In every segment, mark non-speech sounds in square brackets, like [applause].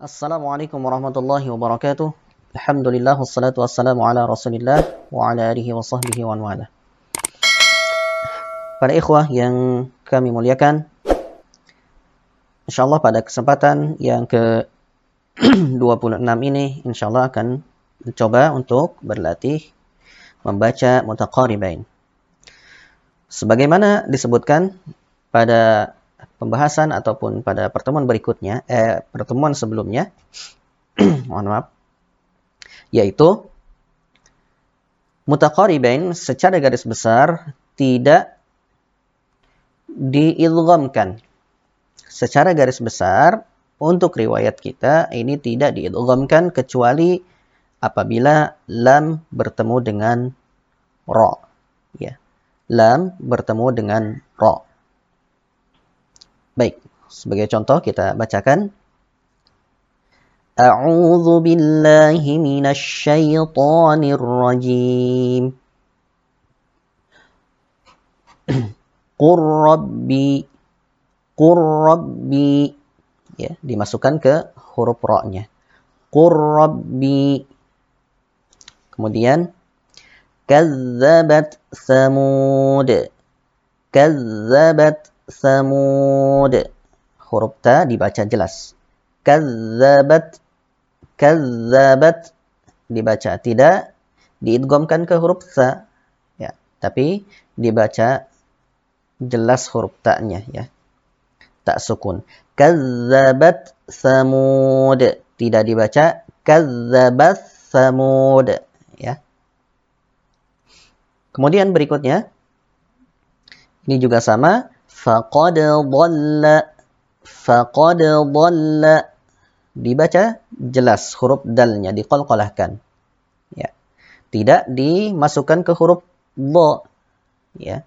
Assalamualaikum warahmatullahi wabarakatuh. Alhamdulillah wassalatu wassalamu ala Rasulillah wa ala alihi wa sahbihi wa wala. Para ikhwah yang kami muliakan, insyaallah pada kesempatan yang ke 26 ini insyaallah akan mencoba untuk berlatih membaca mutaqaribain. Sebagaimana disebutkan pada pembahasan ataupun pada pertemuan berikutnya, eh, pertemuan sebelumnya, [clears throat] mohon maaf, yaitu mutaqaribain secara garis besar tidak diidghamkan. Secara garis besar untuk riwayat kita ini tidak diidghamkan kecuali apabila lam bertemu dengan ra. Ya. Lam bertemu dengan ra. Baik, sebagai contoh kita bacakan A'udzu billahi minasy syaithanir rajim. [clears throat] Qur rabbi Qur rabbi ya, dimasukkan ke huruf ra-nya. Qur rabbi. Kemudian kazzabat samud. Kazzabat Samud. Huruf ta dibaca jelas. Kazzabat. Kazzabat. Dibaca tidak diidghamkan ke huruf sa. Ya, tapi dibaca jelas huruf ta-nya ya. Tak sukun. Kazzabat Samud. Tidak dibaca kazzabat Samud ya. Kemudian berikutnya ini juga sama faqad dhalla faqad dhalla dibaca jelas huruf dalnya diqalqalahkan ya. Tidak dimasukkan ke huruf dha. Ya.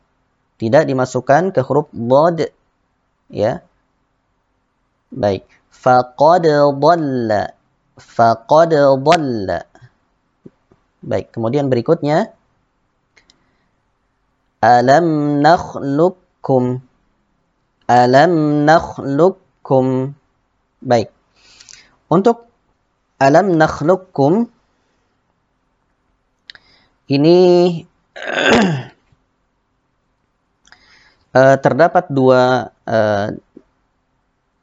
Tidak dimasukkan ke huruf dhad. Ya. Baik. Faqad dhalla faqad dhalla baik kemudian berikutnya. Alam nakhluqukum Alam nakhluqukum. Baik. Untuk alam nakhluqukum ini uh, [clears throat] terdapat dua uh,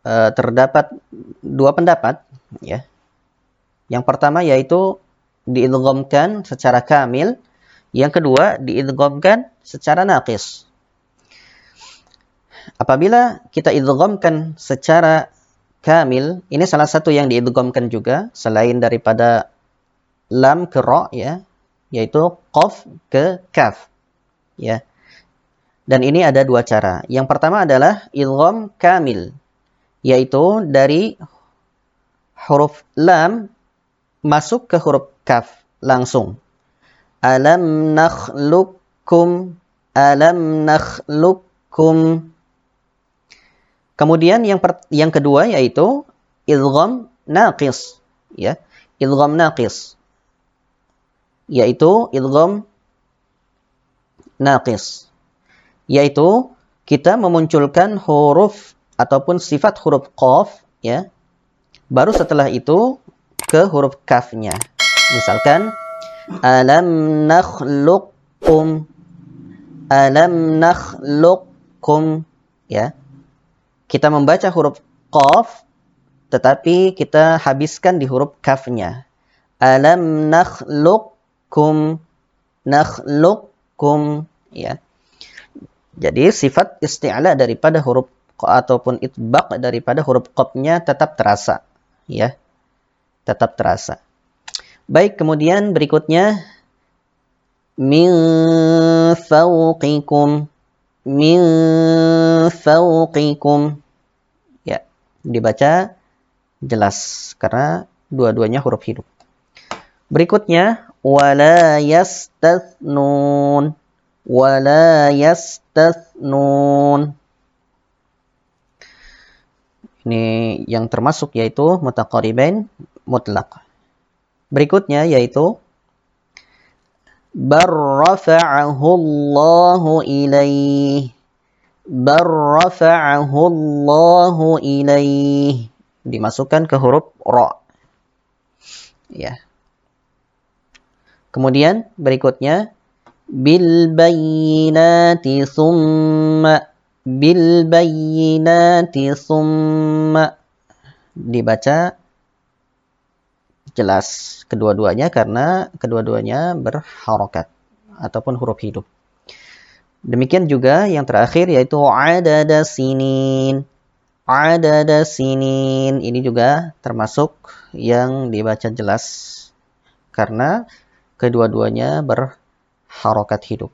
uh, terdapat dua pendapat ya. Yang pertama yaitu diidghamkan secara kamil, yang kedua diidghamkan secara naqis. Apabila kita idghamkan secara kamil, ini salah satu yang diidghamkan juga selain daripada lam ke ra ya, yaitu qaf ke kaf. Ya. Dan ini ada dua cara. Yang pertama adalah idgham kamil, yaitu dari huruf lam masuk ke huruf kaf langsung. Alam nakhluqukum alam nakhluqukum Kemudian yang per, yang kedua yaitu idgham naqis, ya. Idgham naqis. Yaitu idgham naqis. Yaitu kita memunculkan huruf ataupun sifat huruf qaf, ya. Baru setelah itu ke huruf kafnya. Misalkan alam nakhluqkum alam nakhluqkum ya kita membaca huruf qaf tetapi kita habiskan di huruf kafnya. Alam nakhluqkum nakhluqkum ya. Jadi sifat isti'la daripada huruf ataupun itbaq daripada huruf qafnya tetap terasa ya. Tetap terasa. Baik, kemudian berikutnya min fawqikum min fawqikum. Ya, dibaca jelas karena dua-duanya huruf hidup. Berikutnya wala yastathnun. Wala yastathnun. Ini yang termasuk yaitu mutaqaribain mutlak. Berikutnya yaitu بل رفعه الله إليه بل رفعه الله إليه dimasukkan ke huruf ro. Ya. Kemudian berikutnya bil bayyinati summa bil bayyinati summa dibaca jelas kedua-duanya karena kedua-duanya berharokat ataupun huruf hidup. Demikian juga yang terakhir yaitu adada sinin. Adada sinin ini juga termasuk yang dibaca jelas karena kedua-duanya berharokat hidup.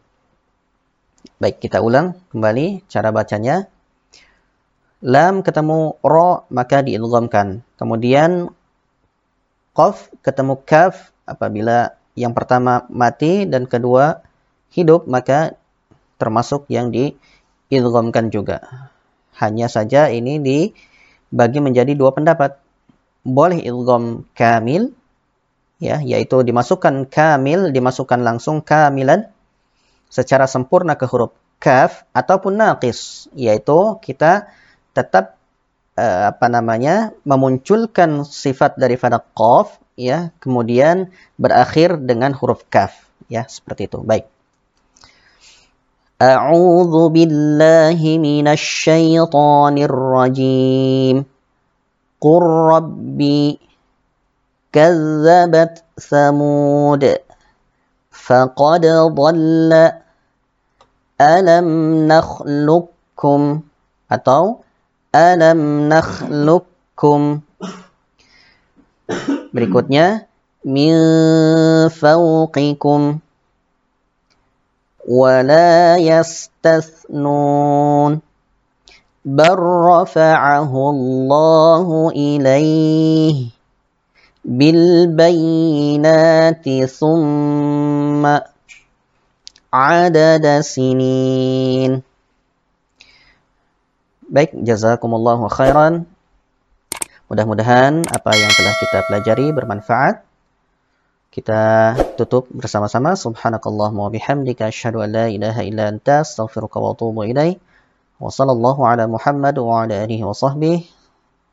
Baik, kita ulang kembali cara bacanya. Lam ketemu ro maka diidghamkan. Kemudian qaf ketemu kaf apabila yang pertama mati dan kedua hidup maka termasuk yang diidghamkan juga. Hanya saja ini dibagi menjadi dua pendapat. Boleh idgham kamil ya yaitu dimasukkan kamil dimasukkan langsung kamilan secara sempurna ke huruf kaf ataupun naqis yaitu kita tetap uh, apa namanya memunculkan sifat daripada qaf ya kemudian berakhir dengan huruf kaf ya seperti itu. Baik. A'udzu billahi minasy syaithanir rajim Qur rabbi kazzabat samud faqad dhalla alam nakhluqkum atau alam nakhluqkum berikutnya min fawqikum ولا يستثنون بل رفعه الله إليه بالبينات ثم عدد سنين Baik, jazakumullahu khairan. Mudah-mudahan apa yang telah kita pelajari bermanfaat. Kita tutup bersama-sama. Subhanakallahumma wa bihamdika asyhadu an la ilaha illa anta astaghfiruka wa atubu ilaik. Wa sallallahu ala Muhammad wa ala alihi wa sahbihi.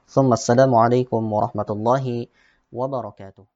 Thumma assalamu alaikum warahmatullahi wabarakatuh.